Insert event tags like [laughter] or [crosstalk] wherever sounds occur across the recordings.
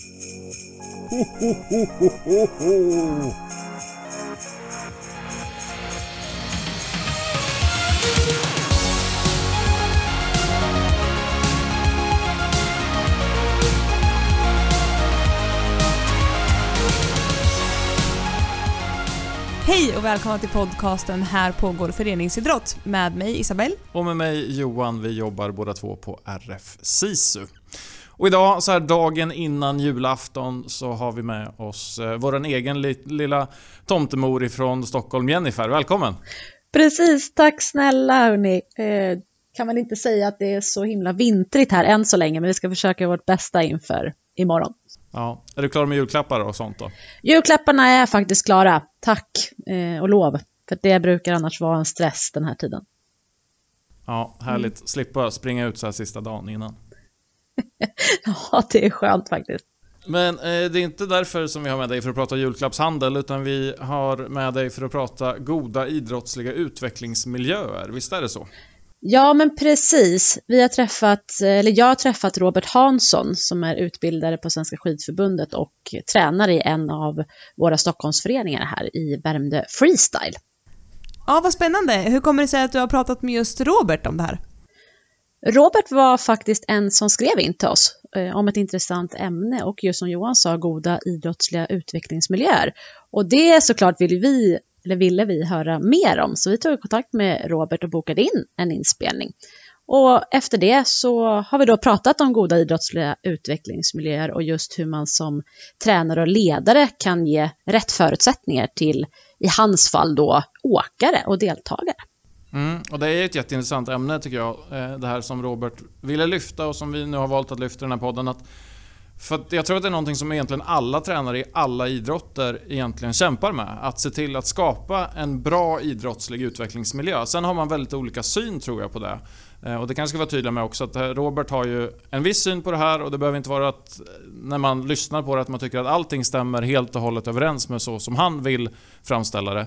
Ho, ho, ho, ho, ho, ho. Hej och välkomna till podcasten Här pågår föreningsidrott med mig Isabelle. Och med mig Johan, vi jobbar båda två på RF SISU. Och idag, så här dagen innan julafton, så har vi med oss eh, vår egen li lilla tomtemor ifrån Stockholm, Jennifer. Välkommen! Precis, tack snälla hörni. Eh, kan man inte säga att det är så himla vintrigt här än så länge, men vi ska försöka göra vårt bästa inför imorgon. Ja, är du klar med julklappar och sånt då? Julklapparna är faktiskt klara, tack eh, och lov. För det brukar annars vara en stress den här tiden. Ja, härligt. Mm. Slippa springa ut så här sista dagen innan. [laughs] ja, det är skönt faktiskt. Men eh, det är inte därför som vi har med dig för att prata julklappshandel, utan vi har med dig för att prata goda idrottsliga utvecklingsmiljöer. Visst är det så? Ja, men precis. Vi har träffat, eller jag har träffat Robert Hansson som är utbildare på Svenska skidförbundet och tränare i en av våra Stockholmsföreningar här i Värmdö Freestyle. Ja, vad spännande. Hur kommer det sig att du har pratat med just Robert om det här? Robert var faktiskt en som skrev in till oss eh, om ett intressant ämne och just som Johan sa, goda idrottsliga utvecklingsmiljöer. Och det såklart vill vi eller ville vi höra mer om. Så vi tog kontakt med Robert och bokade in en inspelning. Och efter det så har vi då pratat om goda idrottsliga utvecklingsmiljöer och just hur man som tränare och ledare kan ge rätt förutsättningar till, i hans fall då, åkare och deltagare. Mm, och det är ett jätteintressant ämne tycker jag, eh, det här som Robert ville lyfta och som vi nu har valt att lyfta i den här podden. Att för jag tror att det är någonting som egentligen alla tränare i alla idrotter egentligen kämpar med. Att se till att skapa en bra idrottslig utvecklingsmiljö. Sen har man väldigt olika syn tror jag på det. Eh, och det kanske ska vara tydligt med också att eh, Robert har ju en viss syn på det här och det behöver inte vara att eh, när man lyssnar på det att man tycker att allting stämmer helt och hållet överens med så som han vill framställa det.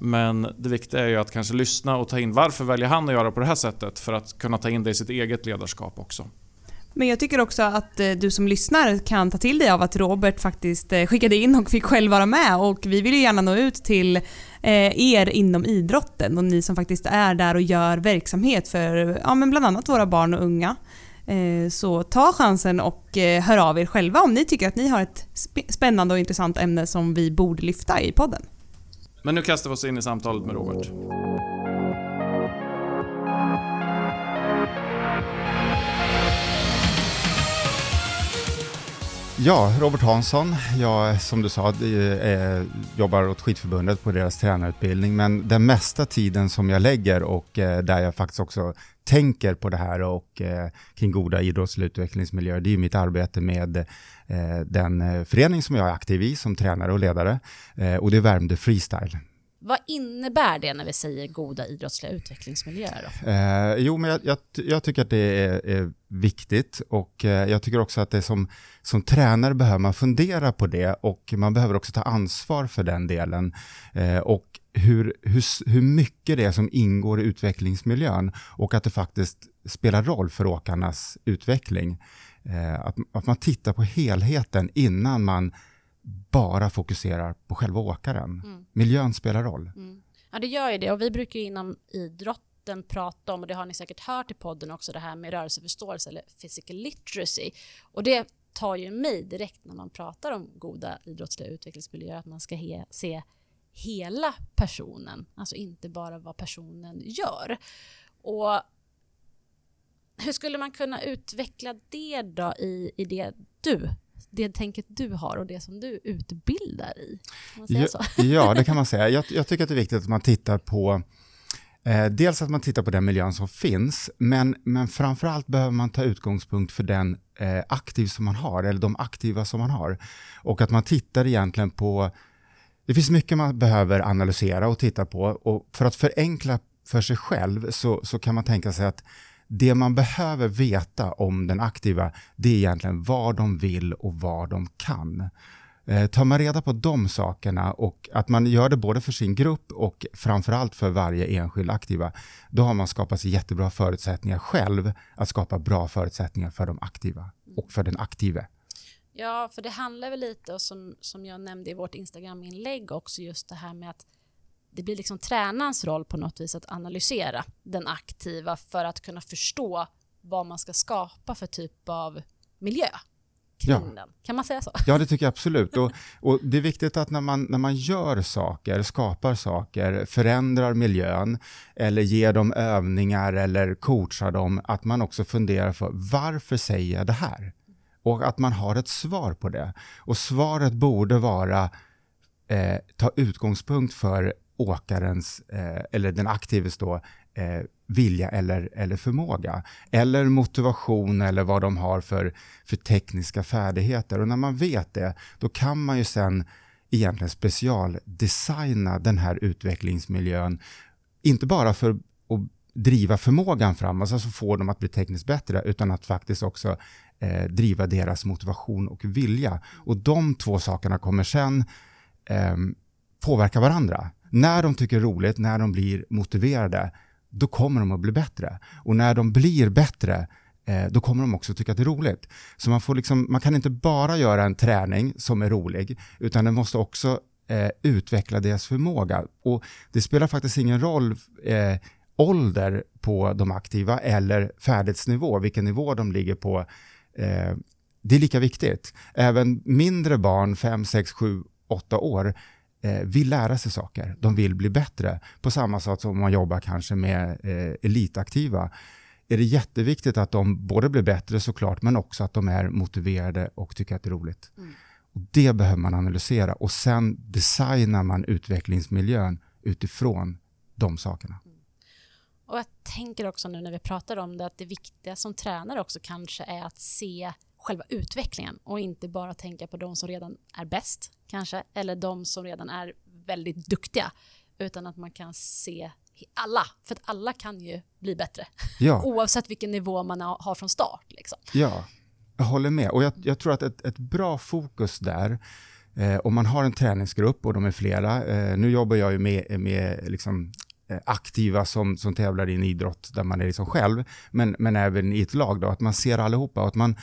Men det viktiga är ju att kanske lyssna och ta in varför väljer han att göra på det här sättet för att kunna ta in det i sitt eget ledarskap också. Men jag tycker också att eh, du som lyssnar kan ta till dig av att Robert faktiskt eh, skickade in och fick själv vara med och vi vill ju gärna nå ut till eh, er inom idrotten och ni som faktiskt är där och gör verksamhet för ja, men bland annat våra barn och unga. Så ta chansen och hör av er själva om ni tycker att ni har ett spännande och intressant ämne som vi borde lyfta i podden. Men nu kastar vi oss in i samtalet med Robert. Ja, Robert Hansson. Jag, som du sa, är, jobbar åt Skidförbundet på deras tränarutbildning, men den mesta tiden som jag lägger och eh, där jag faktiskt också tänker på det här och eh, kring goda idrottsliga utvecklingsmiljöer, det är mitt arbete med eh, den eh, förening som jag är aktiv i som tränare och ledare eh, och det är Värmdö Freestyle. Vad innebär det när vi säger goda idrottsliga utvecklingsmiljöer? Då? Eh, jo, men jag, jag, jag, tycker att det är, är viktigt och eh, jag tycker också att det som, som tränare behöver man fundera på det och man behöver också ta ansvar för den delen. Eh, och hur, hur, hur mycket det är som ingår i utvecklingsmiljön och att det faktiskt spelar roll för åkarnas utveckling. Eh, att, att man tittar på helheten innan man bara fokuserar på själva åkaren. Mm. Miljön spelar roll. Mm. Ja, det gör ju det. Och vi brukar ju inom idrotten prata om, och det har ni säkert hört i podden också, det här med rörelseförståelse eller physical literacy. Och det tar ju mig direkt när man pratar om goda idrottsliga utvecklingsmiljöer, att man ska he se hela personen, alltså inte bara vad personen gör. Och hur skulle man kunna utveckla det då i, i det du det tänket du har och det som du utbildar i? Ja, [laughs] ja, det kan man säga. Jag, jag, tycker att det är viktigt att man tittar på eh, dels att man tittar på den miljön som finns, men, men framförallt behöver man ta utgångspunkt för den eh, aktiv som man har, eller de aktiva som man har. Och att man tittar egentligen på det finns mycket man behöver analysera och titta på och för att förenkla för sig själv så, så kan man tänka sig att det man behöver veta om den aktiva, det är egentligen vad de vill och vad de kan. Eh, tar man reda på de sakerna och att man gör det både för sin grupp och framförallt för varje enskild aktiva, då har man skapat sig jättebra förutsättningar själv att skapa bra förutsättningar för de aktiva och för den aktive. Ja, för det handlar väl lite, och som, som jag nämnde i vårt Instagram-inlägg också, just det här med att det blir liksom tränarens roll på något vis att analysera den aktiva för att kunna förstå vad man ska skapa för typ av miljö Ja. den. Kan man säga så? Ja, det tycker jag absolut. Och, och det är viktigt att när man, när man gör saker, skapar saker, förändrar miljön eller ger dem övningar eller coachar dem, att man också funderar för varför säger jag det här? Och att man har ett svar på det. Och svaret borde vara eh, ta utgångspunkt för åkarens, eh, eller den aktives då, eh, vilja eller, eller förmåga. Eller motivation eller vad de har för, för tekniska färdigheter. Och när man vet det, då kan man ju sen egentligen specialdesigna den här utvecklingsmiljön. Inte bara för att driva förmågan framåt, alltså få dem att bli tekniskt bättre, utan att faktiskt också eh, driva deras motivation och vilja. Och de två sakerna kommer sen eh, påverka varandra. När de tycker det är roligt, när de blir motiverade, då kommer de att bli bättre. Och när de blir bättre, eh, då kommer de också tycka att det är roligt. Så man, får liksom, man kan inte bara göra en träning som är rolig, utan den måste också eh, utveckla deras förmåga. Och det spelar faktiskt ingen roll eh, ålder på de aktiva eller färdighetsnivå, vilken nivå de ligger på. Eh, det är lika viktigt. Även mindre barn, 5, 6, 7, 8 år, vill lära sig saker. De vill bli bättre. På samma sätt som man jobbar kanske med eh, elitaktiva är det jätteviktigt att de både blir bättre såklart, men också att de är motiverade och tycker att det är roligt. Mm. Och det behöver man analysera och sen designar man utvecklingsmiljön utifrån de sakerna. Och jag tänker också nu när vi pratar om det att det viktiga som tränare också kanske är att se själva utvecklingen och inte bara tänka på de som redan är bäst kanske eller de som redan är väldigt duktiga utan att man kan se alla, för att alla kan ju bli bättre Ja. [laughs] oavsett vilken nivå man har från start. Liksom. Ja, jag håller med. Och jag, jag tror att ett, ett bra fokus där, eh, om man har en träningsgrupp och de är flera, eh, nu jobbar jag ju med, med liksom, eh, aktiva som, som tävlar i en idrott där man är liksom själv, men, men även i ett lag, då, att man ser allihopa och att man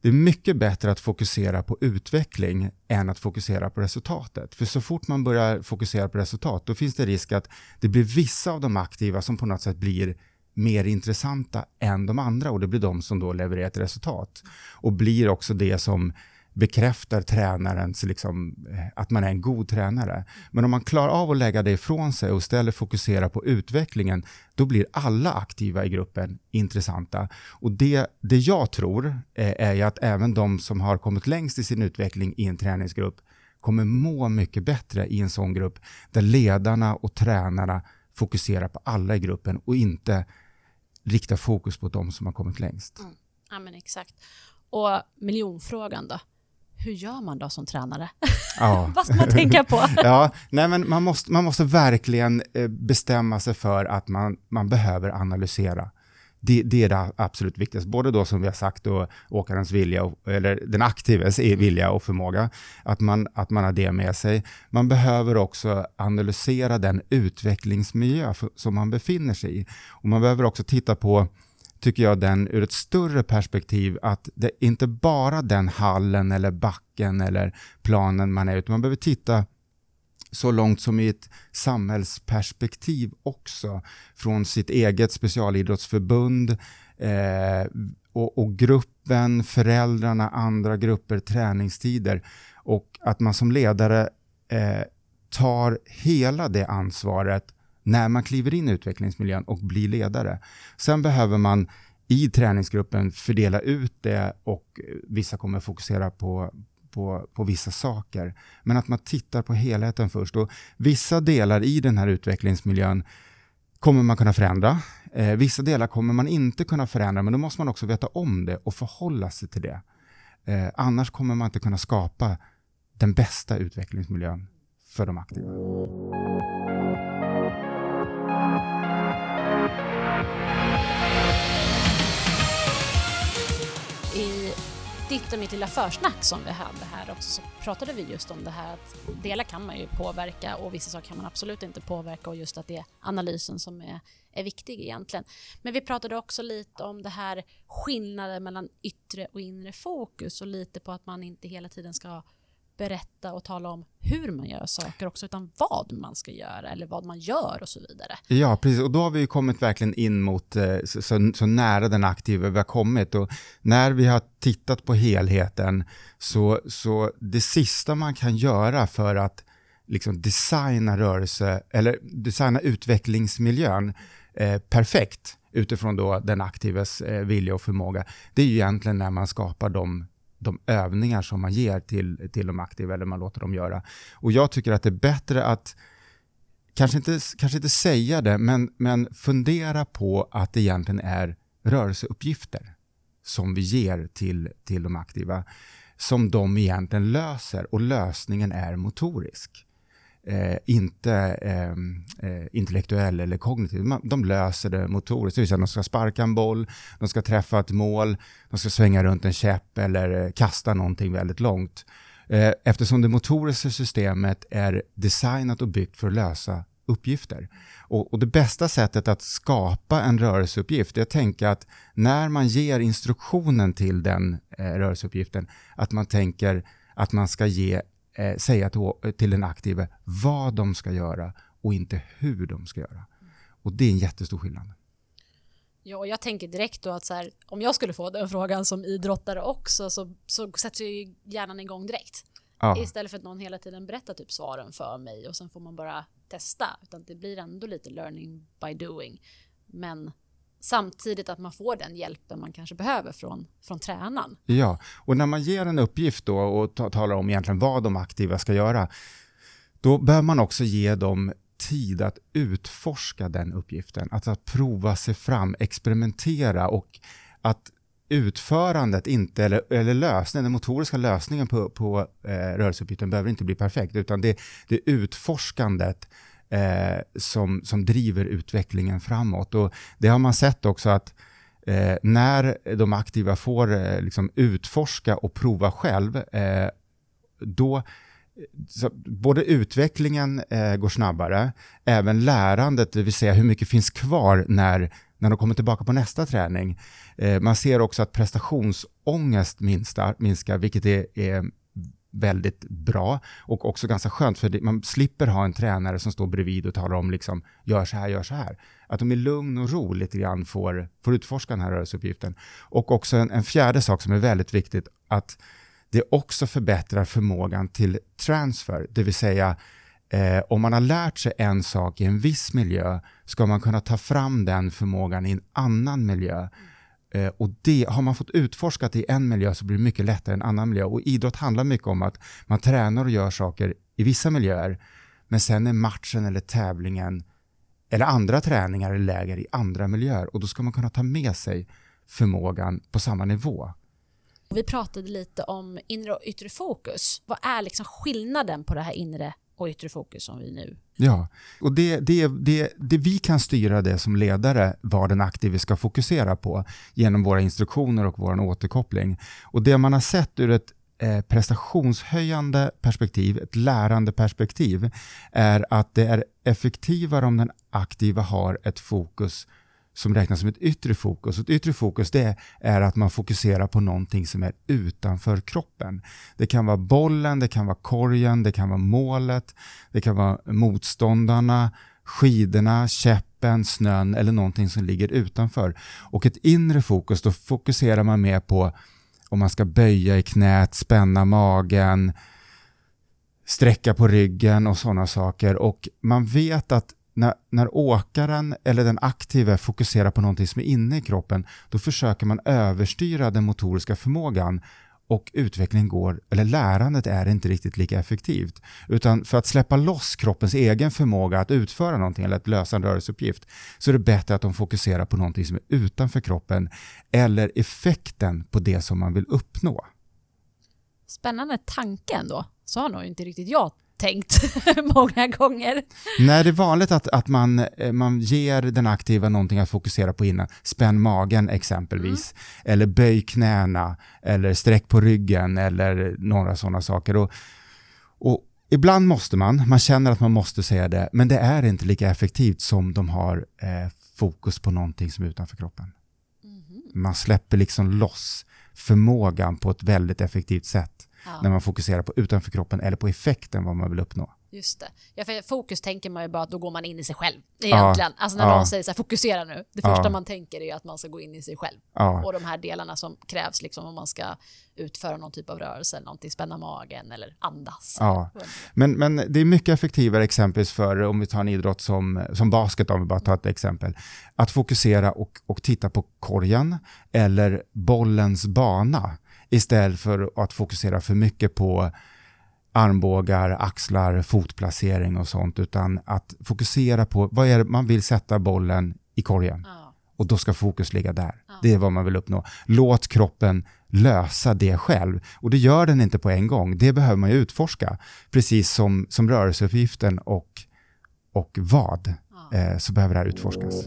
det är mycket bättre att fokusera på utveckling än att fokusera på resultatet. För så fort man börjar fokusera på resultat, då finns det risk att det blir vissa av de aktiva som på något sätt blir mer intressanta än de andra och det blir de som då levererar ett resultat. Och blir också det som bekräftar tränarens, liksom, eh, att man är en god tränare. Men om man klarar av att lägga det ifrån sig och istället fokusera på utvecklingen, då blir alla aktiva i gruppen intressanta. Och det, det jag tror är, är ju att även de som har kommit längst i sin utveckling i en träningsgrupp kommer må mycket bättre i en sån grupp där ledarna och tränarna fokuserar på alla i gruppen och inte riktar fokus på de som har kommit längst. Mm. Ja, men exakt. Och miljonfrågan då? Hur gör man då som tränare? Ja. [laughs] Vad ska man tänka på? [laughs] ja, nej men man måste, man måste verkligen eh, bestämma sig för att man, man behöver analysera. Det, det är det absolut viktigaste, både då som vi har sagt då, åkarens vilja, och, eller den aktives vilja och förmåga, att man, att man har det med sig. Man behöver också analysera den utvecklingsmiljö som man befinner sig i. Och man behöver också titta på tycker jag, den ur ett större perspektiv att det är inte bara den hallen eller backen eller planen man är utan man behöver titta så långt som i ett samhällsperspektiv också från sitt eget specialidrottsförbund eh, och, och gruppen, föräldrarna, andra grupper, träningstider. Och att man som ledare eh, tar hela det ansvaret när man kliver in i utvecklingsmiljön och blir ledare. Sen behöver man i träningsgruppen fördela ut det och eh, vissa kommer fokusera på, på, på vissa saker. Men att man tittar på helheten först. Och vissa delar i den här utvecklingsmiljön kommer man kunna förändra. Eh, vissa delar kommer man inte kunna förändra, men då måste man också veta om det och förhålla sig till det. Eh, annars kommer man inte kunna skapa den bästa utvecklingsmiljön för de aktiva. Ditt och mitt lilla försnack som vi hade här också så pratade vi just om det här att delar kan man ju påverka och vissa saker kan man absolut inte påverka och just att det är analysen som är, är viktig egentligen. Men vi pratade också lite om det här skillnaden mellan yttre och inre fokus och lite på att man inte hela tiden ska berätta och tala om hur man gör saker också, utan vad man ska göra eller vad man gör och så vidare. Ja, precis. Och då har vi kommit verkligen in mot eh, så, så, nära den aktiva vi har kommit. Och när vi har tittat på helheten så, så det sista man kan göra för att liksom designa rörelse eller designa utvecklingsmiljön eh, perfekt utifrån då den aktives eh, vilja och förmåga, det är ju egentligen när man skapar de de övningar som man ger till, till de aktiva eller man låter dem göra. Och jag tycker att det är bättre att kanske inte, kanske inte säga det, men, men fundera på att det egentligen är rörelseuppgifter som vi ger till, till de aktiva som de egentligen löser och lösningen är motorisk eh, inte ehm, eh, intellektuell eller kognitiv. De löser det motoriskt, det vill säga de ska sparka en boll, de ska träffa ett mål, de ska svänga runt en käpp eller eh, kasta någonting väldigt långt. Eh, eftersom det motoriska systemet är designat och byggt för att lösa uppgifter. Och, och, det bästa sättet att skapa en rörelseuppgift är att tänka att när man ger instruktionen till den eh, rörelseuppgiften, att man tänker att man ska ge eh, säga till, till den aktive vad de ska göra och inte hur de ska göra. Och det är en jättestor skillnad. Ja, jag tänker direkt då att så här, om jag skulle få den frågan som idrottare också så, så sätter ju hjärnan igång direkt. Ja. Istället för att någon hela tiden berättar typ svaren för mig och sen får man bara testa. Utan det blir ändå lite learning by doing. Men samtidigt att man får den hjälpen man kanske behöver från, från tränaren. Ja, och när man ger en uppgift då och talar om egentligen vad de aktiva ska göra, då bör man också ge dem tid att utforska den uppgiften, alltså att prova sig fram, experimentera och att utförandet inte, eller, eller lösningen, den motoriska lösningen på, på eh, rörelseuppgiften behöver inte bli perfekt, utan det, det är utforskandet eh, som, som driver utvecklingen framåt. Och det har man sett också att eh, när de aktiva får eh, liksom utforska och prova själv, eh, då både utvecklingen eh, går snabbare, även lärandet, det vill säga hur mycket finns kvar när, när de kommer tillbaka på nästa träning. Eh, man ser också att prestationsångest minskar, minskar vilket är, är väldigt bra och också ganska skönt för man slipper ha en tränare som står bredvid och talar om liksom gör så här, gör så här. Att de i lugn och ro lite grann får, får utforska den här rörelseuppgiften. Och också en, en fjärde sak som är väldigt viktigt att det också förbättrar förmågan till transfer, det vill säga eh, om man har lärt sig en sak i en viss miljö ska man kunna ta fram den förmågan i en annan miljö. Eh, och det, har man fått utforskat i en miljö så blir det mycket lättare i en annan miljö. Och idrott handlar mycket om att man tränar och gör saker i vissa miljöer, men sen är matchen eller tävlingen eller andra träningar eller läger i andra miljöer och då ska man kunna ta med sig förmågan på samma nivå. Vi pratade lite om inre och yttre fokus. Vad är liksom skillnaden på det här inre och yttre fokus som vi nu Ja, och det, det, det, det vi kan styra det som ledare vad den aktive ska fokusera på genom våra instruktioner och vår återkoppling. Och det man har sett ur ett eh, prestationshöjande perspektiv, ett lärande perspektiv, är att det är effektivare om den aktiva har ett fokus som räknas som ett yttre fokus. Ett yttre fokus det är att man fokuserar på någonting som är utanför kroppen. Det kan vara bollen, det kan vara korgen, det kan vara målet, det kan vara motståndarna, skidorna, käppen, snön eller någonting som ligger utanför. Och ett inre fokus, då fokuserar man mer på om man ska böja i knät, spänna magen, sträcka på ryggen och sådana saker. Och man vet att när, när åkaren eller den aktive fokuserar på någonting som är inne i kroppen, då försöker man överstyra den motoriska förmågan och utvecklingen går, eller lärandet är inte riktigt lika effektivt. Utan för att släppa loss kroppens egen förmåga att utföra någonting eller att lösa en rörelseuppgift så är det bättre att de fokuserar på någonting som är utanför kroppen eller effekten på det som man vill uppnå. Spännande tanke ändå. Så har nog inte riktigt jag tänkt [laughs] många gånger. Nej, det är vanligt att, att man, eh, man ger den aktiva någonting att fokusera på innan. Spänn magen exempelvis, Mm. eller böj knäna, eller sträck på ryggen eller några sådana saker. Och, och ibland måste man, man känner att man måste säga det, men det är inte lika effektivt som de har eh, fokus på någonting som är utanför kroppen. Mhm. Man släpper liksom loss förmågan på ett väldigt effektivt sätt Ja. när man fokuserar på utanför kroppen eller på effekten vad man vill uppnå. Just det. Ja, för fokus tänker man ju bara att då går man in i sig själv. Egentligen. Alltså när Ja. någon säger så här, fokusera nu. Det Ja. första man tänker är ju att man ska gå in i sig själv. Ja. Och de här delarna som krävs liksom om man ska utföra någon typ av rörelse eller någonting, spänna magen eller andas. Ja. Men, men det är mycket effektivare exempelvis för, om vi tar en idrott som, som basket, om vi bara tar ett exempel, att fokusera och, och titta på korgen eller bollens bana istället för att fokusera för mycket på armbågar, axlar, fotplacering och sånt, utan att fokusera på vad är det man vill sätta bollen i korgen Ja. och då ska fokus ligga där. Ja. Det är vad man vill uppnå. Låt kroppen lösa det själv. Och det gör den inte på en gång. Det behöver man ju utforska. Precis som, som rörelseuppgiften och, och vad, Ja. eh, så behöver det här utforskas.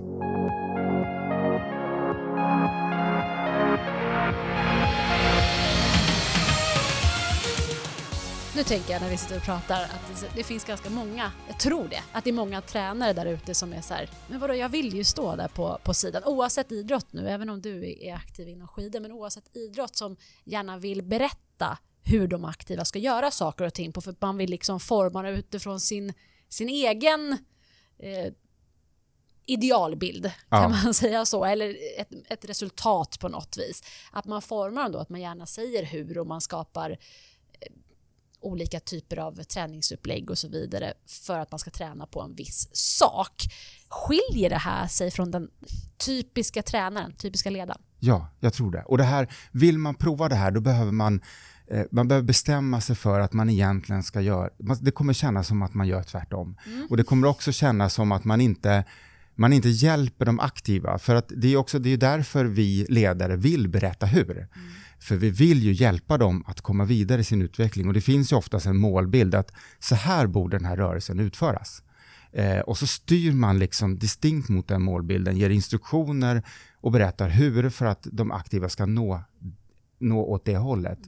Nu tänker jag när vi sitter och pratar att det, finns ganska många, jag tror det, att det är många tränare där ute som är så här, men vadå jag vill ju stå där på, på sidan, oavsett idrott nu, även om du är aktiv inom skidor, men oavsett idrott som gärna vill berätta hur de aktiva ska göra saker och ting på, för att man vill liksom forma det utifrån sin, sin egen eh, idealbild, kan Ja. man [laughs] säga så, eller ett, ett resultat på något vis. Att man formar dem då, att man gärna säger hur och man skapar olika typer av träningsupplägg och så vidare för att man ska träna på en viss sak. Skiljer det här sig från den typiska tränaren, typiska ledaren? Ja, jag tror det. Och det här, vill man prova det här, då behöver man eh, man behöver bestämma sig för att man egentligen ska göra, det kommer kännas som att man gör tvärtom. Och det kommer också kännas som att man inte, man inte hjälper de aktiva. För att det är också det är därför vi ledare vill berätta hur. För vi vill ju hjälpa dem att komma vidare i sin utveckling. Och det finns ju oftast en målbild att så här borde den här rörelsen utföras. Eh, och så styr man liksom distinkt mot den målbilden, ger instruktioner och berättar hur för att de aktiva ska nå, nå åt det hållet.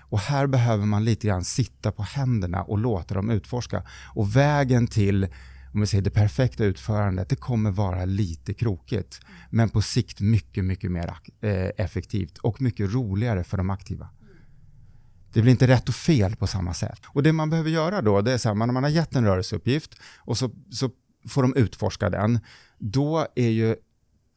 Och här behöver man lite grann sitta på händerna och låta dem utforska. Och vägen till om vi säger det perfekta utförandet, det kommer vara lite krokigt. Men på sikt mycket, mycket mer eh, effektivt och mycket roligare för de aktiva. Det blir inte rätt och fel på samma sätt. Och det man behöver göra då, det är så här, man- när man har gett en rörelseuppgift och så, så får de utforska den, då är ju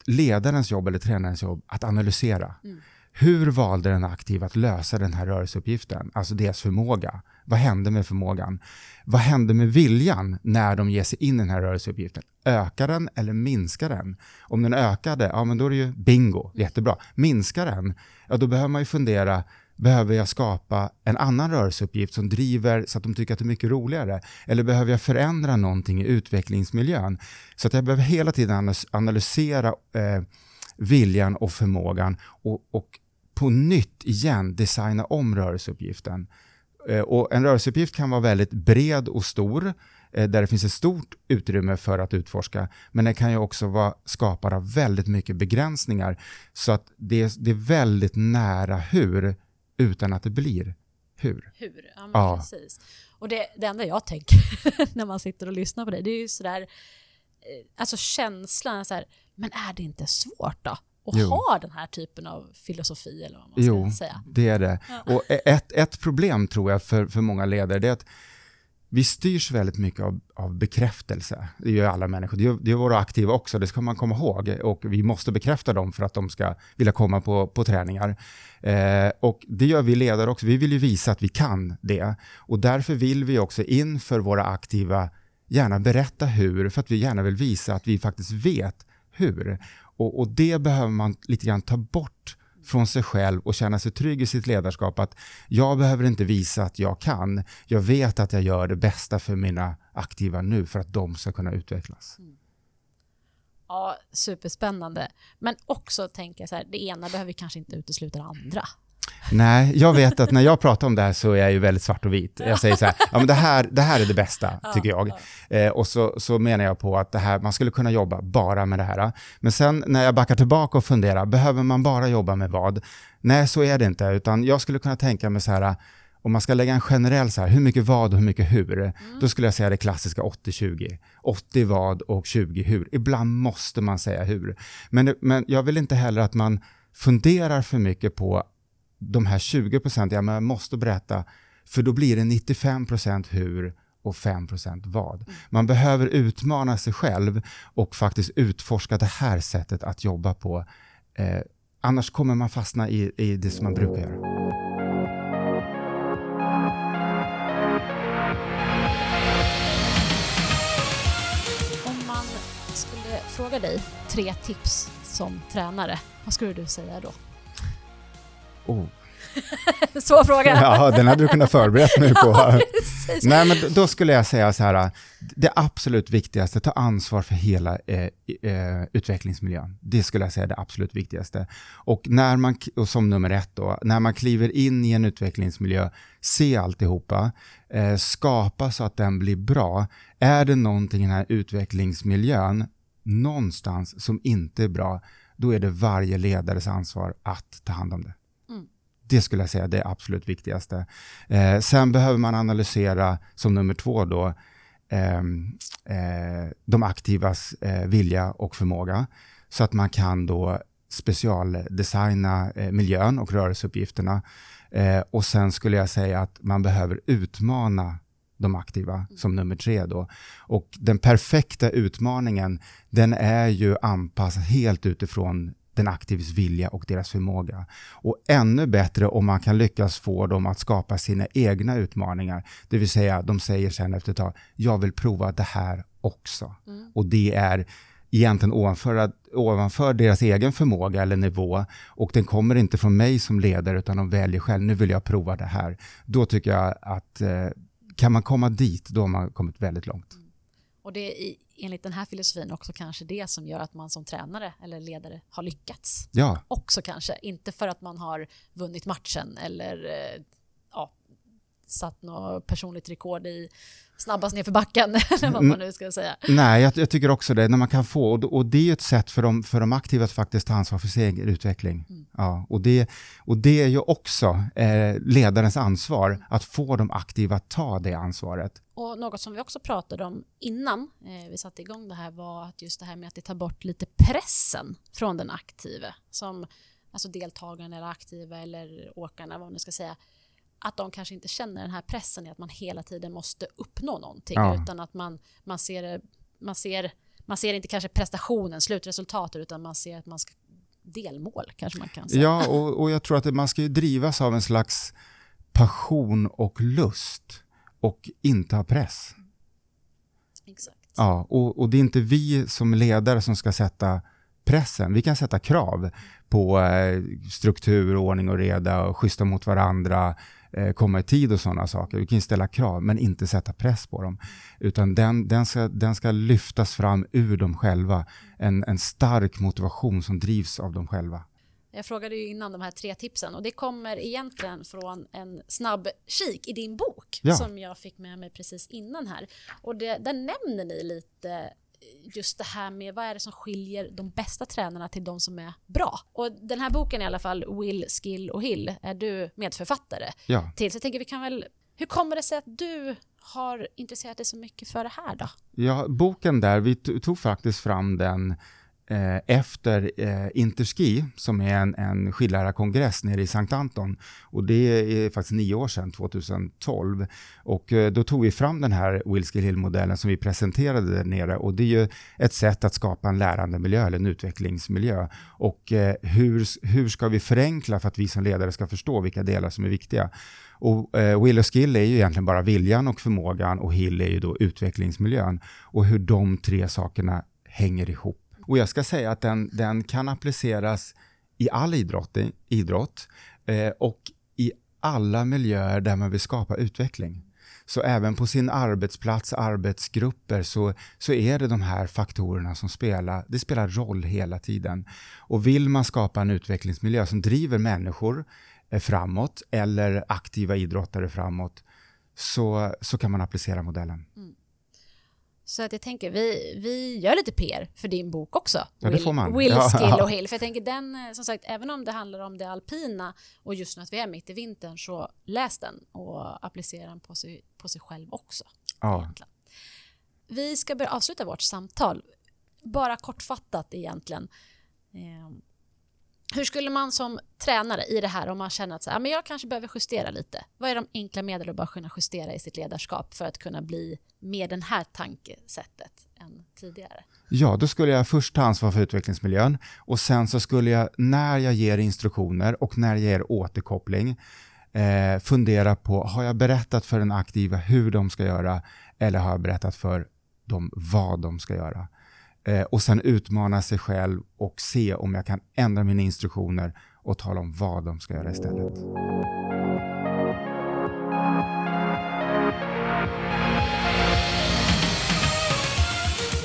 ledarens jobb eller tränarens jobb att analysera. Mm. Hur valde den aktiva att lösa den här rörelseuppgiften? Alltså deras förmåga. Vad hände med förmågan? Vad hände med viljan när de ger sig in i den här rörelseuppgiften? Ökar den eller minskar den? Om den ökade, ja men då är det ju bingo, jättebra. Minskar den, ja då behöver man ju fundera, behöver jag skapa en annan rörelseuppgift som driver så att de tycker att det är mycket roligare? Eller behöver jag förändra någonting i utvecklingsmiljön? Så att jag behöver hela tiden analysera eh, viljan och förmågan och, och på nytt igen designa om rörelseuppgiften. Eh, Och en rörelseuppgift kan vara väldigt bred och stor, eh, där det finns ett stort utrymme för att utforska, men den kan ju också vara skapad av väldigt mycket begränsningar, så att det är, det är väldigt nära hur, utan att det blir hur. Hur? Ja, Ja. precis. Och det, det enda jag tänker [laughs] när man sitter och lyssnar på det, det är ju sådär, eh, alltså känslan så här, men är det inte svårt då? Att Jo. ha den här typen av filosofi eller vad man ska Jo, säga. det är det. Och ett, ett problem tror jag för, för många ledare, det är att vi styrs väldigt mycket av, av bekräftelse. Det gör alla människor. Det gör, det gör våra aktiva också, det ska man komma ihåg. Och vi måste bekräfta dem för att de ska vilja komma på, på träningar. Eh, och det gör vi ledare också. Vi vill ju visa att vi kan det. Och därför vill vi också inför våra aktiva gärna berätta hur, för att vi gärna vill visa att vi faktiskt vet hur. Och, och det behöver man lite grann ta bort från sig själv och känna sig trygg i sitt ledarskap att jag behöver inte visa att jag kan. Jag vet att jag gör det bästa för mina aktiva nu för att de ska kunna utvecklas. Mm. Ja, superspännande. Men också tänka så här, det ena behöver kanske inte utesluta det andra. Nej, jag vet att när jag pratar om det här så är jag ju väldigt svart och vit. Jag säger så här, ja men det här, det här är det bästa, tycker jag. Eh, och så, så menar jag på att det här, man skulle kunna jobba bara med det här. Men sen när jag backar tillbaka och funderar, behöver man bara jobba med vad? Nej, så är det inte, utan jag skulle kunna tänka mig så här, om man ska lägga en generell så här, hur mycket vad och hur mycket hur, mm. då skulle jag säga det klassiska 80-20. 80 vad och 20 hur. Ibland måste man säga hur. Men, men jag vill inte heller att man funderar för mycket på de här 20 procenten, ja, men jag måste berätta, för då blir det 95 procent hur och 5 procent vad. Man behöver utmana sig själv och faktiskt utforska det här sättet att jobba på. Eh, annars kommer man fastna i, i det som man brukar göra. Om man skulle fråga dig tre tips som tränare, vad skulle du säga då? Oh. [laughs] Svår fråga. [laughs] Ja, den hade du kunnat förberett mig på. [laughs] Ja, Nej, men då skulle jag säga så här, det absolut viktigaste, ta ansvar för hela eh, eh, utvecklingsmiljön. Det skulle jag säga är det absolut viktigaste. Och, när man, och som nummer ett då, när man kliver in i en utvecklingsmiljö, se alltihopa, eh, skapa så att den blir bra. Är det någonting i den här utvecklingsmiljön någonstans som inte är bra, då är det varje ledares ansvar att ta hand om det. Det skulle jag säga är det absolut viktigaste. Eh, sen behöver man analysera, som nummer två då, eh, eh, de aktivas eh, vilja och förmåga. Så att man kan då specialdesigna eh, miljön och rörelseuppgifterna. Eh, och sen skulle jag säga att man behöver utmana de aktiva som nummer tre då. Och den perfekta utmaningen, den är ju anpassad helt utifrån den aktives vilja och deras förmåga. Och ännu bättre om man kan lyckas få dem att skapa sina egna utmaningar. Det vill säga, de säger sen efter ett tag, jag vill prova det här också. Mm. Och det är egentligen ovanför, ovanför deras egen förmåga eller nivå och den kommer inte från mig som ledare utan de väljer själv, nu vill jag prova det här. Då tycker jag att eh, kan man komma dit, då har man kommit väldigt långt. Och det är enligt den här filosofin också kanske det som gör att man som tränare eller ledare har lyckats. Ja. Också kanske, inte för att man har vunnit matchen eller eh, ja, satt något personligt rekord i snabbast ner för backen, [laughs] eller vad man nu ska säga. Nej, jag, jag, tycker också det, när man kan få, och, och det är ett sätt för de, för de aktiva att faktiskt ta ansvar för sin egen utveckling. Mm. Ja, och, det, och det är ju också eh, ledarens ansvar, att få de aktiva att ta det ansvaret. Och något som vi också pratade om innan eh, vi satte igång det här var att just det här med att det tar bort lite pressen från den aktive, som alltså deltagaren eller aktiva eller åkarna, vad man nu ska säga, att de kanske inte känner den här pressen i att man hela tiden måste uppnå någonting ja. utan att man, man, ser, man, ser, man ser inte kanske prestationen, slutresultatet utan man ser att man ska delmål kanske man kan säga. Ja, och, och jag tror att man ska ju drivas av en slags passion och lust och inte ha press. Exakt. Ja, och, och det är inte vi som ledare som ska sätta pressen. Vi kan sätta krav på eh, struktur, ordning och reda och schyssta mot varandra, eh, komma i tid och sådana saker. Vi kan ställa krav, men inte sätta press på dem. Utan den, den, ska, den ska lyftas fram ur dem själva. En, en stark motivation som drivs av dem själva. Jag frågade ju innan de här tre tipsen och det kommer egentligen från en snabb kik i din bok ja. som jag fick med mig precis innan här. Och det, där nämner ni lite just det här med vad är det som skiljer de bästa tränarna till de som är bra. Och den här boken i alla fall, Will, Skill och Hill, är du medförfattare ja. till. Så jag tänker vi kan väl, hur kommer det sig att du har intresserat dig så mycket för det här då? Ja, boken där, vi tog faktiskt fram den Eh, efter eh, Interski, som är en, en skidlärarkongress nere i Sankt Anton. Och det är faktiskt nio år sedan, 2012. Och eh, då tog vi fram den här Wilskill Hill-modellen som vi presenterade där nere. Och det är ju ett sätt att skapa en lärande miljö eller en utvecklingsmiljö. Och eh, hur, hur ska vi förenkla för att vi som ledare ska förstå vilka delar som är viktiga? Och eh, Will och Skill är ju egentligen bara viljan och förmågan och Hill är ju då utvecklingsmiljön. Och hur de tre sakerna hänger ihop. Och jag ska säga att den, den kan appliceras i all idrott, idrott eh, och i alla miljöer där man vill skapa utveckling. Så även på sin arbetsplats, arbetsgrupper, så, så är det de här faktorerna som spelar, det spelar roll hela tiden. Och vill man skapa en utvecklingsmiljö som driver människor eh, framåt eller aktiva idrottare framåt så, så kan man applicera modellen. Mm. Så att jag tänker, vi, vi gör lite PR för din bok också. Ja, det får man. Will, Ja. Skill och [laughs] Hill. För jag tänker den, eh, som sagt, även om det handlar om det alpina och just nu att vi är mitt i vintern, så läs den och applicera den på sig, på sig själv också. Ja. egentligen. Vi ska börja avsluta vårt samtal. Bara kortfattat egentligen. Hur skulle man som tränare i det här, om man känner att så här, ah, men jag kanske behöver justera lite. Vad är de enkla medel att bara kunna justera i sitt ledarskap för att kunna bli mer den här tankesättet än tidigare? Ja, då skulle jag först ta ansvar för utvecklingsmiljön och sen så skulle jag när jag ger instruktioner och när jag ger återkoppling eh, fundera på, har jag berättat för den aktiva hur de ska göra eller har jag berättat för dem vad de ska göra? Eh, och sen utmana sig själv och se om jag kan ändra mina instruktioner och tala om vad de ska göra istället.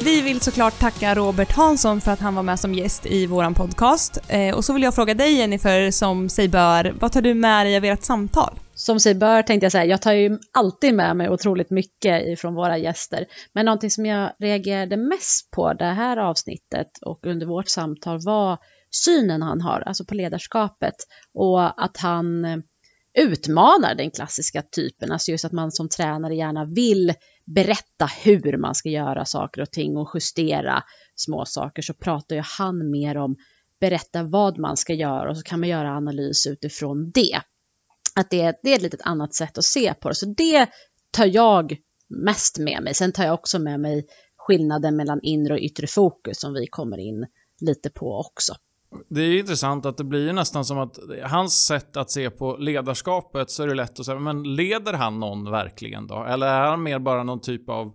Vi vill såklart tacka Robert Hansson för att han var med som gäst i våran podcast. Eh, och så vill jag fråga dig Jennifer, som sig bör, vad tar du med dig av ert samtal? Som sig bör tänkte jag säga, jag tar ju alltid med mig otroligt mycket ifrån våra gäster. Men någonting som jag reagerade mest på det här avsnittet och under vårt samtal var synen han har, alltså på ledarskapet och att han utmanar den klassiska typen, alltså just att man som tränare gärna vill berätta hur man ska göra saker och ting och justera små saker så pratar ju han mer om berätta vad man ska göra och så kan man göra analys utifrån det att det, det är ett litet annat sätt att se på det. Så det tar jag mest med mig. Sen tar jag också med mig skillnaden mellan inre och yttre fokus som vi kommer in lite på också. Det är ju intressant att det blir ju nästan som att hans sätt att se på ledarskapet så är det lätt att säga, men leder han någon verkligen då? Eller är han mer bara någon typ av...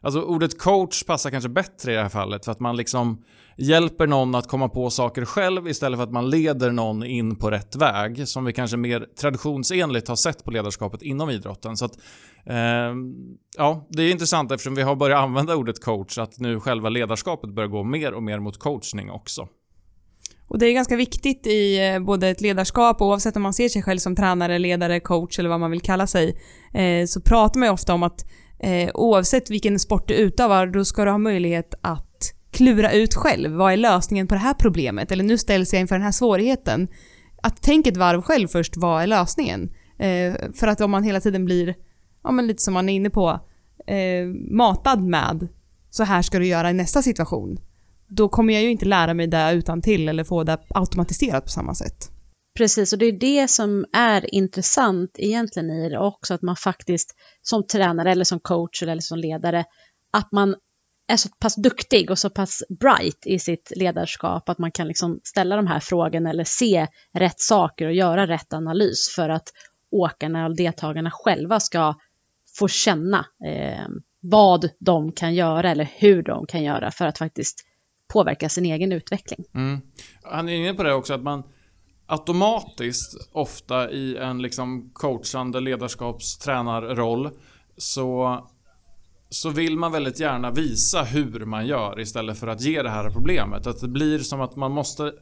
Alltså ordet coach passar kanske bättre i det här fallet för att man liksom hjälper någon att komma på saker själv istället för att man leder någon in på rätt väg som vi kanske mer traditionsenligt har sett på ledarskapet inom idrotten. Så att, eh, ja, det är intressant eftersom vi har börjat använda ordet coach att nu själva ledarskapet börjar gå mer och mer mot coachning också. Och det är ganska viktigt i eh, både ett ledarskap, oavsett om man ser sig själv som tränare, ledare, coach eller vad man vill kalla sig, eh, så pratar man ju ofta om att eh, oavsett vilken sport du utövar, då ska du ha möjlighet att klura ut själv. Vad är lösningen på det här problemet? Eller nu ställs jag inför den här svårigheten. Att tänka ett varv själv först, vad är lösningen? Eh, för att om man hela tiden blir, ja men lite som man är inne på, eh, matad med så här ska du göra i nästa situation. Då kommer jag ju inte lära mig det utan till eller få det automatiserat på samma sätt. Precis, och det är det som är intressant egentligen i det också, att man faktiskt som tränare eller som coach eller som ledare, att man är så pass duktig och så pass bright i sitt ledarskap att man kan liksom ställa de här frågorna eller se rätt saker och göra rätt analys för att åkarna och deltagarna själva ska få känna eh, vad de kan göra eller hur de kan göra för att faktiskt påverka sin egen utveckling. Mm. Han är inne på det också att man automatiskt ofta i en liksom coachande ledarskapstränarroll så, så vill man väldigt gärna visa hur man gör istället för att ge det här problemet. Att det blir som att man måste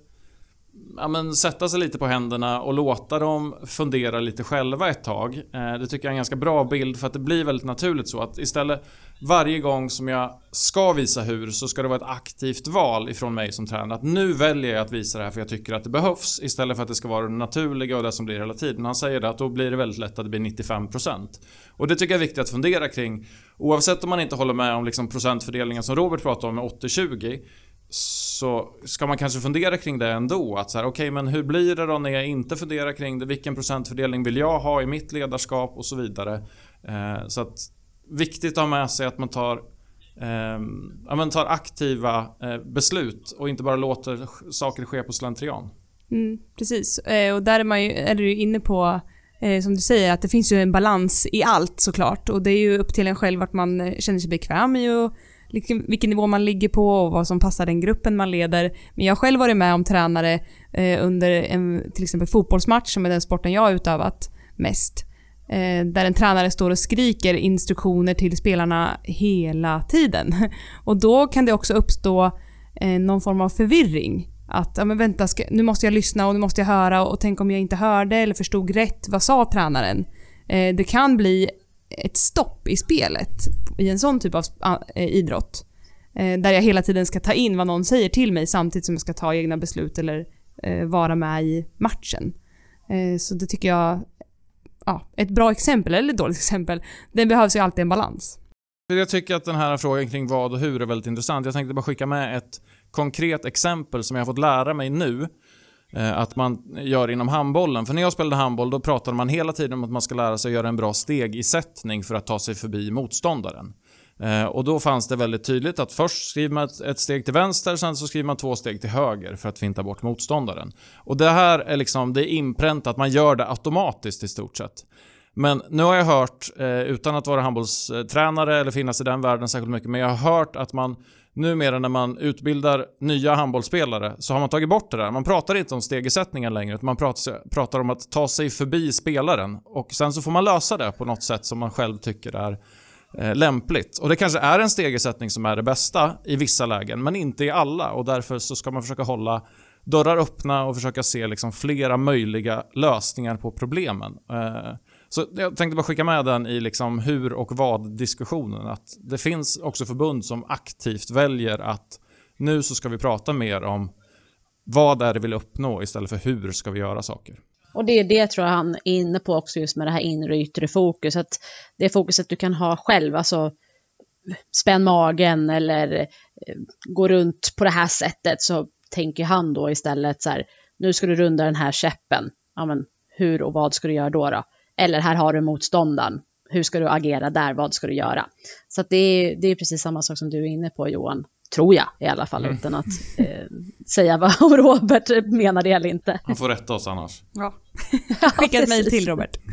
ja, men, sätta sig lite på händerna och låta dem fundera lite själva ett tag. Eh, det tycker jag är en ganska bra bild för att det blir väldigt naturligt så att istället varje gång som jag ska visa hur så ska det vara ett aktivt val ifrån mig som tränare. Att nu väljer jag att visa det här för jag tycker att det behövs istället för att det ska vara det naturliga och det som blir hela tiden. Han säger det att då blir det väldigt lätt att det blir 95%. Och det tycker jag är viktigt att fundera kring. Oavsett om man inte håller med om liksom procentfördelningen som Robert pratade om med 80-20 så ska man kanske fundera kring det ändå. Att så här, okej, okay, men hur blir det då när jag inte funderar kring det? Vilken procentfördelning vill jag ha i mitt ledarskap och så vidare. Eh, så att viktigt att ha med sig att man tar, eh, ja, man tar aktiva eh, beslut och inte bara låter saker ske på slentrian. Mm, precis, eh, och där är, man ju, är du inne på eh, som du säger, att det finns ju en balans i allt såklart. Och det är ju upp till en själv vart man eh, känner sig bekväm i och vilken, vilken nivå man ligger på och vad som passar den gruppen man leder. Men jag har själv varit med om tränare eh, under en till exempel fotbollsmatch, som är den sporten jag har utövat mest. Eh, där en tränare står och skriker instruktioner till spelarna hela tiden. [laughs] Och då kan det också uppstå eh, någon form av förvirring. att ja, men vänta, ska, nu måste jag lyssna och nu måste jag höra och, och tänk om jag inte hörde eller förstod rätt. Vad sa tränaren? Eh, det kan bli ett stopp i spelet i en sån typ av eh, idrott. Eh, där jag hela tiden ska ta in vad någon säger till mig samtidigt som jag ska ta egna beslut eller eh, vara med i matchen. Så det tycker jag, ja, ett bra exempel, eller ett dåligt [laughs] exempel, det behövs ju alltid en balans. Jag tycker att den här frågan kring vad och hur är väldigt intressant. Jag tänkte bara skicka med ett konkret exempel som jag har fått lära mig nu Eh, att man gör inom handbollen. För när jag spelade handboll då pratade man hela tiden om att man ska lära sig att göra en bra stegisättning för att ta sig förbi motståndaren. Eh, och då fanns det väldigt tydligt att först skriver man ett steg till vänster, sen så skriver man två steg till höger för att finta bort motståndaren. Och det här är liksom, det är inpräntat, man gör det automatiskt i stort sett. Men nu har jag hört, eh, utan att vara handbollstränare eller finnas i den världen särskilt mycket, men jag har hört att man numera när man utbildar nya handbollsspelare så har man tagit bort det där. Man pratar inte om stegersättningen längre, utan man pratar, pratar om att ta sig förbi spelaren. Och sen så får man lösa det på något sätt som man själv tycker är eh, lämpligt. Och det kanske är en stegersättning som är det bästa i vissa lägen, men inte i alla. Och därför så ska man försöka hålla dörrar öppna och försöka se liksom flera möjliga lösningar på problemen. Eh, så jag tänkte bara skicka med den i liksom hur och vad-diskussionen. Att det finns också förbund som aktivt väljer att nu så ska vi prata mer om vad är det vi vill uppnå istället för hur ska vi göra saker. Och det är det tror jag han är inne på också just med det här inre och yttre fokus. Att det fokuset du kan ha själv, alltså spänn magen eller eh, gå runt på det här sättet så tänker han då istället så här, nu ska du runda den här käppen. Ja, men hur och vad ska du göra då? då? Eller här har du motståndaren. Hur ska du agera där? Vad ska du göra? Så det, är, det är precis samma sak som du är inne på Johan. Tror jag i alla fall, mm. utan att eh, säga vad [laughs] Robert menar det eller inte. Han får rätta oss annars. Ja. [laughs] Skicka ett mejl till Robert. [laughs]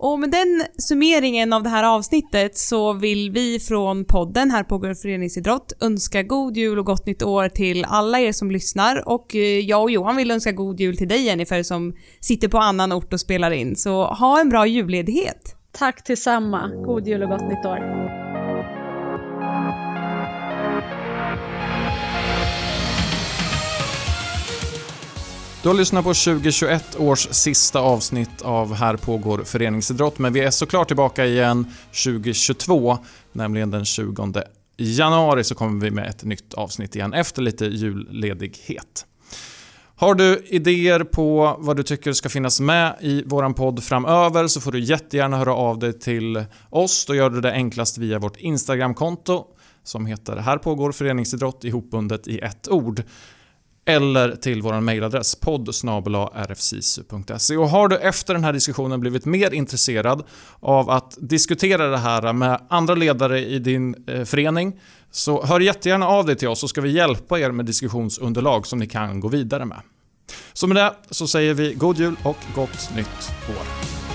Och med den summeringen av det här avsnittet så vill vi från podden här på Föreningsidrott önska god jul och gott nytt år till alla er som lyssnar och eh, jag och Johan vill önska god jul till dig Jennifer som sitter på annan ort och spelar in. Så ha en bra julledighet. Tack detsamma. God jul och gott nytt år. Du har lyssnat på 2021 års sista avsnitt av Här pågår föreningsidrott, men vi är såklart tillbaka igen 2022, nämligen den 20 januari så kommer vi med ett nytt avsnitt igen efter lite julledighet. Har du idéer på vad du tycker ska finnas med i våran podd framöver så får du jättegärna höra av dig till oss. Då gör du det enklast via vårt Instagramkonto som heter Här pågår föreningsidrott ihopbundet i ett ord eller till vår mejladress podd rfsisu.se. Och har du efter den här diskussionen blivit mer intresserad av att diskutera det här med andra ledare i din eh, förening så hör jättegärna av dig till oss så ska vi hjälpa er med diskussionsunderlag som ni kan gå vidare med. Så med det så säger vi god jul och gott nytt år.